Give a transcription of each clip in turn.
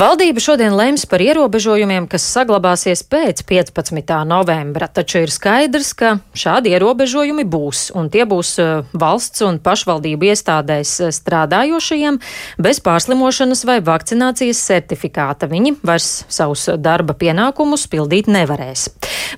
Valdība šodien lems par ierobežojumiem, kas saglabāsies pēc 15. novembra, taču ir skaidrs, ka šādi ierobežojumi būs, un tie būs eh, valsts un pašvaldību iestādēs eh, strādājošajiem bez pārslimošanas vai vakcinācijas certifikāta. Viņi vairs savus darba pienākumus pildīt nevarēs.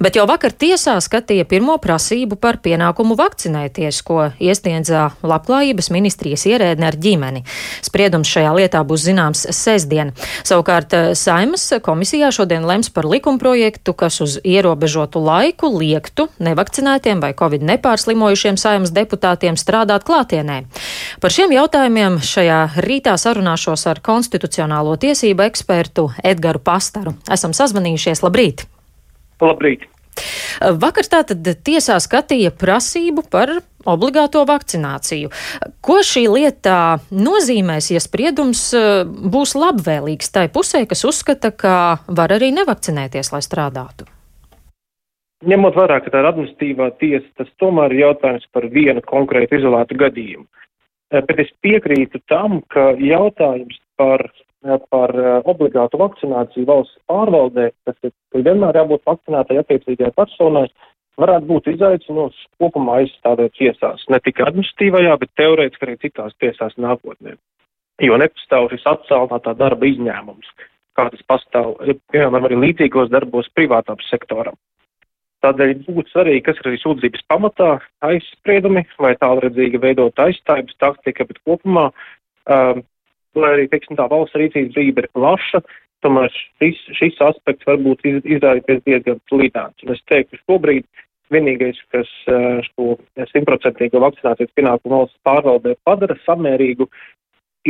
Bet jau vakar tiesā skatīja pirmo prasību par pienākumu vakcinēties, ko iesniedzā Labklājības ministrijas ierēdne ar ģimeni. Spriedums šajā lietā būs zināms sestdien. Savukārt eh, Saimas komisijā šodien lems par likumprojektu, kas uz ierobežotu laiku liektu nevakcinētiem vai covid nepārslimojušiem Saimas deputātiem strādāt klātienē. Par šiem jautājumiem šajā rītā sarunāšos ar konstitucionālo tiesību ekspertu Edgaru Pastaru. Esam sazvanījušies. Labrīt! Labrīt! Vakar tātad tiesā skatīja prasību par obligāto vakcināciju. Ko šī lieta nozīmēs, ja spriedums eh, būs labvēlīgs tai pusē, kas uzskata, ka var arī nevakcinēties, lai strādātu? Ņemot vērā, ka tā ir administratīvā tiesa, tas tomēr ir jautājums par vienu konkrētu izolētu gadījumu. Eh, bet es piekrītu tam, ka jautājums par par eh, obligātu vakcināciju valsts pārvaldē, kas ir vienmēr jābūt vakcinētai attiecīgajai personai, varētu būt izaicinošs kopumā aizstāvēt tiesās, ne tikai administratīvajā, bet teorētiski arī citās tiesās nākotnē. Jo nepastāv šis atceltā darba izņēmums, kā tas pastāv, piemēram, arī līdzīgos darbos privātām sektoram. Tādēļ būtu svarīgi, kas ir arī sūdzības pamatā aizspriedumi vai tālredzīgi veidot aizstājības taktika, bet kopumā um, lai arī, teiksim, tā valsts rīcības brīva ir plaša, tomēr šis, šis aspekts varbūt iz, izrādīties diezgan līdāns. Un es teiktu, ka šobrīd vienīgais, kas šo simtprocentīgo vakcinācijas pienākumu valsts pārvaldē padara samērīgu,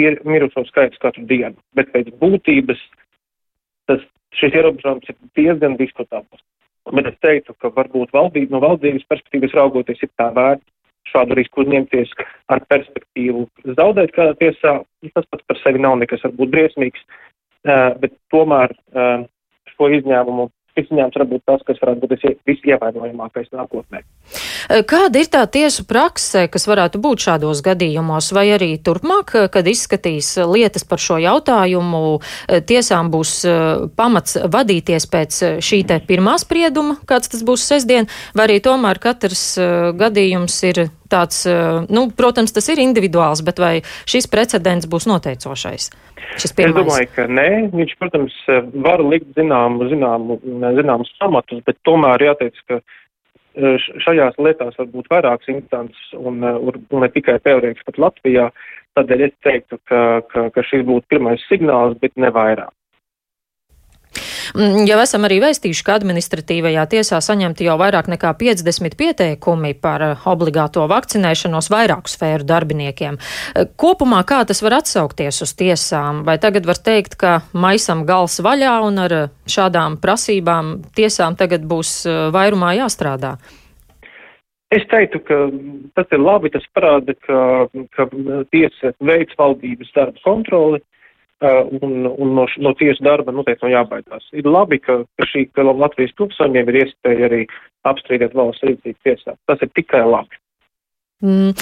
ir mirušo skaits katru dienu. Bet pēc būtības tas, šis ierobežojums ir diezgan diskutabls. Bet es teiktu, ka varbūt valdība, no valdības perspektīvas raugoties ir tā vērts šādu risku uzņemties ar perspektīvu zaudēt kādā tiesā. Tas pats par sevi nav nekas varbūt briesmīgs, bet tomēr šo izņēmumu izņēmums varbūt tas, kas varētu būt visievainojamākais nākotnē. Kāda ir tā tiesu prakse, kas varētu būt šādos gadījumos, vai arī turpmāk, kad izskatīs lietas par šo jautājumu, tiesām būs pamats vadīties pēc šī te pirmā sprieduma, kāds tas būs sestdien, vai arī tomēr katrs gadījums ir tāds, nu, protams, tas ir individuāls, bet vai šis precedents būs noteicošais? Es domāju, ka nē. Viņš, protams, var likt zināmu, zināmu, zināmus pamatus, bet tomēr jāteic, ka šajās lietās var būt vairākas instances un, e, un ne tikai teorētiski pat Latvijā. Tādēļ es teiktu, ka, ka, ka šis būtu pirmais signāls, bet ne vairāk. Mm, jau esam arī vēstījuši, ka administratīvajā tiesā saņemti jau vairāk nekā 50 pieteikumi par eh, obligāto vakcinēšanos vairāku sfēru darbiniekiem. Eh, kopumā kā tas var atsaukties uz tiesām? Vai tagad var teikt, ka maisam gals vaļā un ar eh, šādām prasībām tiesām tagad būs vairumā jāstrādā? Es teiktu, ka tas ir labi, tas parāda, ka, ka tiesa veids valdības darba kontroli, Uh, un, un no, no tiesu darba noteikti nav jābaidās. Ir labi, ka, ka šī ka Latvijas pilsoņiem ir iespēja arī apstrīdēt valsts rīcību tiesā. Tas ir tikai labi. Mm.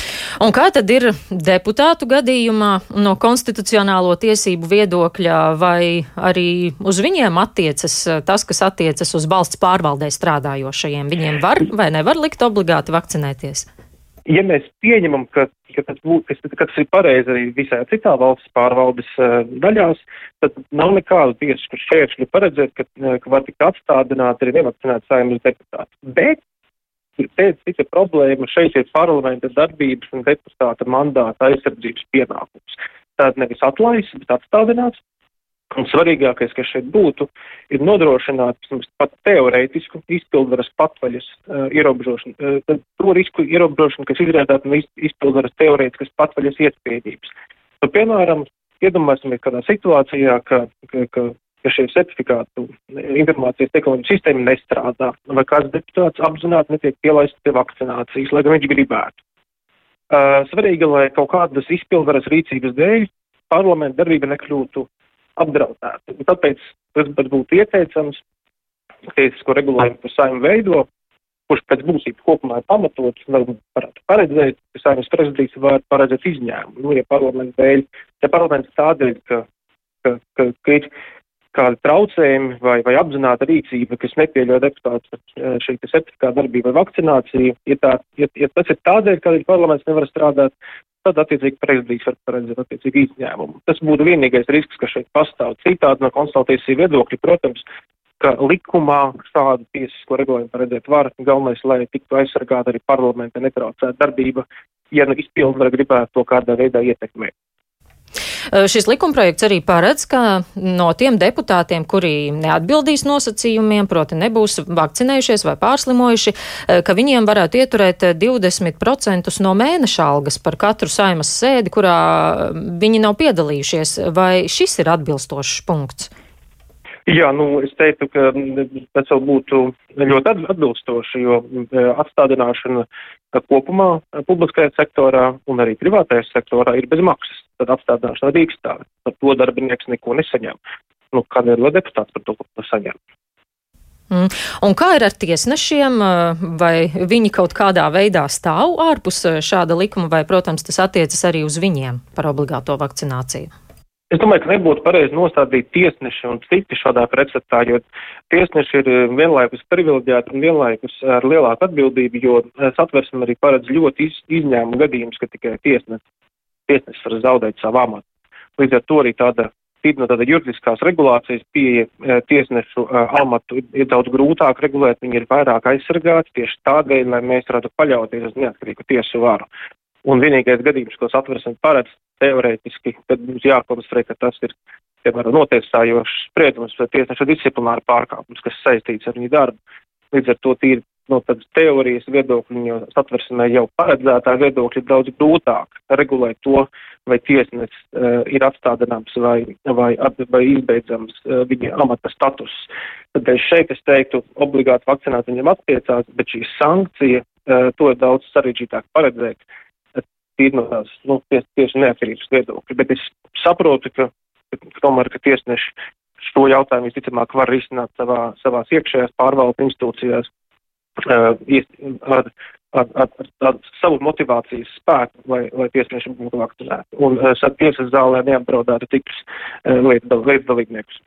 Un kā tad ir deputātu gadījumā no konstitucionālo tiesību viedokļa, vai arī uz viņiem attiecas tas, kas attiecas uz valsts pārvaldē strādājošajiem? Viņiem var vai nevar likt obligāti vakcinēties? Ja mēs pieņemam, ka, ka, tas, ka, tas ir pareizi arī visā citā valsts pārvaldes uh, daļās, tad nav nekādu tiesisku šķēršļu paredzēt, ka, uh, ka var tikt atstādināti arī nevakcinēti saimnes deputāti. Bet pēc cita problēma šeit ir parlamenta darbības un deputāta mandāta aizsardzības pienākums. Tātad nevis atlaist, bet atstādināts, Un svarīgākais, kas šeit būtu, ir nodrošināt pat teorētisku izpildvaras patvaļas uh, ierobežošanu, uh, to risku ierobežošanu, kas izrādāt no izpildvaras teorētiskas patvaļas iespējības. Nu, piemēram, iedomāsimies kādā situācijā, ka, ka, ka, ka šie certifikātu informācijas tehnoloģiju sistēma nestrādā, vai kāds deputāts apzināti netiek pielaists pie vakcinācijas, lai gan viņš gribētu. Uh, svarīgi, lai kaut kādas izpildvaras rīcības dēļ parlamenta darbība nekļūtu apdraudēti. Un tāpēc tas būtu ieteicams, tiesisko regulējumu par saimnu veido, kurš pēc būtības kopumā ir pamatots, varētu paredzēt, ka saimnes prezidents var paredzēt izņēmumu, nu, ja parlaments dēļ, ja parlaments tādēļ, ka, ka, ka, ka ir kādi traucējumi vai, vai apzināta rīcība, kas nepieļauj deputātu šī certifikāta darbība vai vakcināciju, ja, tā, ja, ja tas ir tādēļ, kādēļ parlaments nevar strādāt, tad attiecīgi prezidijs var paredzēt attiecīgi izņēmumu. Tas būtu vienīgais risks, kas šeit pastāv. Citādi no konsultācijas viedokļa, protams, ka likumā šādu tiesisko regulējumu paredzēt var. Galvenais, lai tiktu aizsargāta arī parlamenta netraucēta darbība, ja nu izpildvara gribētu to kādā veidā ietekmēt. Šis likumprojekts arī paredz, ka no tiem deputātiem, kuri neatbildīs nosacījumiem, proti nebūs vakcinējušies vai pārslimojuši, ka viņiem varētu ieturēt 20% no mēneša algas par katru saimas sēdi, kurā viņi nav piedalījušies. Vai šis ir atbilstošs punkts? Jā, nu, es teiktu, ka tas vēl būtu ļoti atbilstoši, jo atstādināšana kopumā publiskajā sektorā un arī privātajā sektorā ir bez maksas. Tad apstādināšana rīkstā. Par to darbinieks neko nesaņem. Nu, kādēļ lai deputāts par to saņem? Mm. Un kā ir ar tiesnešiem, vai viņi kaut kādā veidā stāv ārpus šāda likuma, vai, protams, tas attiecas arī uz viņiem par obligāto vakcināciju? Es domāju, ka nebūtu pareizi nostādīt tiesneši un citi šādā pretstatā, jo tiesneši ir eh, vienlaikus privileģēti un vienlaikus ar lielāku atbildību, jo eh, satversme arī paredz ļoti iz, izņēmumu gadījumus, ka tikai tiesnesis, tiesnesis var zaudēt savu amatu. Līdz ar to arī tāda no tāda juridiskās regulācijas pieeja eh, tiesnešu amatu ir daudz grūtāk regulēt, viņi ir vairāk aizsargāti tieši tādēļ, lai mēs varētu paļauties uz neatkarīgu tiesu varu. Un vienīgais gadījums, ko satversme paredz teorētiski, tad mums jākonstatē, ka tas ir, piemēram, notiesājošs spriedums vai tiesneša disciplināra pārkāpums, kas saistīts ar viņu darbu. Līdz ar to tīri no tādas teorijas viedokļa, jo satversmē jau paredzētā viedokļa ir daudz grūtāk regulēt to, vai tiesnesis uh, ir atstādināms vai, vai, vai izbeidzams uh, viņa amata status. Tad šeit es teiktu, obligāti vakcinēt viņam attiecās, bet šī sankcija uh, to ir daudz sarežģītāk paredzēt tīri no tās, nu, ties, tieši neatkarības viedokļa, bet es saprotu, ka, ka tomēr, ka tiesneši šo jautājumu visticamāk var risināt savā, savās iekšējās pārvaldes institūcijās uh, ar, ar, ar, ar, ar savu motivācijas spēku, lai, lai tiesneši būtu vakcinēti. Un uh, tiesas zālē neapdraudētu tikus uh, līdzdalībniekus.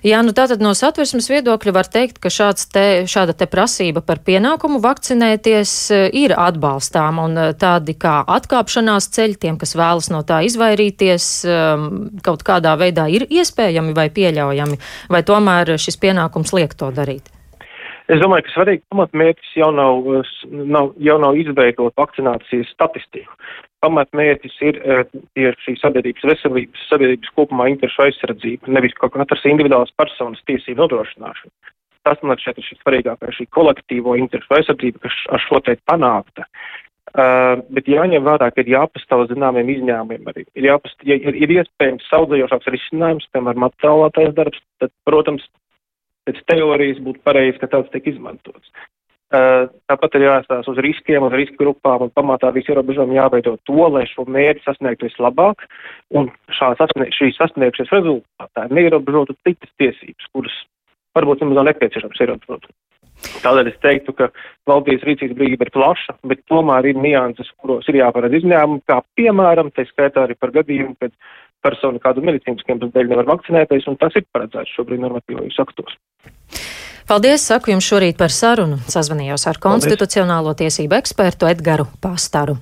Jā, nu tātad no satversmes viedokļa var teikt, ka te, šāda te prasība par pienākumu vakcinēties eh, ir atbalstām un eh, tādi kā atkāpšanās ceļi tiem, kas vēlas no tā izvairīties, ehm, kaut kādā veidā ir iespējami vai pieļaujami, vai tomēr šis pienākums liek to darīt? Es domāju, ka svarīgi pamatmērķis jau nav, nav, jau nav izveidot vakcinācijas statistiku. Pamatmērķis ir eh, tieši sabiedrības veselības, sabiedrības kopumā interešu aizsardzība, nevis kaut katras individuālas personas tiesību nodrošināšana. Tas man šeit ir šis svarīgākais, šī kolektīvo interešu aizsardzība, kas ar šo teikt panākta. Uh, bet jāņem vērā, ka ir jāpastāv zināmiem izņēmumiem arī. Ir, jāpast, ja ir, ir iespējams saudzējošāks risinājums, piemēram, attēlātais darbs, tad, protams, pēc teorijas būtu pareizi, ka tāds tiek izmantots. Uh, tāpat ir jāstāsta uz riskiem, uz riska grupām un pamatā visi ierobežojumi jāveido to, lai šo mērķi sasniegtu vislabāk un sasnie, šī sasniegšanas rezultātā neierobežotu citas tiesības, kuras varbūt nemaz nav nepieciešams ierobežot. Tādēļ es teiktu, ka valdības rīcības brīvība ir plaša, bet tomēr ir nianses, kuros ir jāparedz izņēmumi, kā piemēram, te skaitā arī par gadījumu, kad persona kādu medicīniskiem dēļ nevar vakcinēties, un tas ir paredzēts šobrīd normatīvajos aktos. Paldies, saku jums šorīt par sarunu. Sazvanījos ar konstitucionālo tiesību ekspertu Edgaru Pastaru.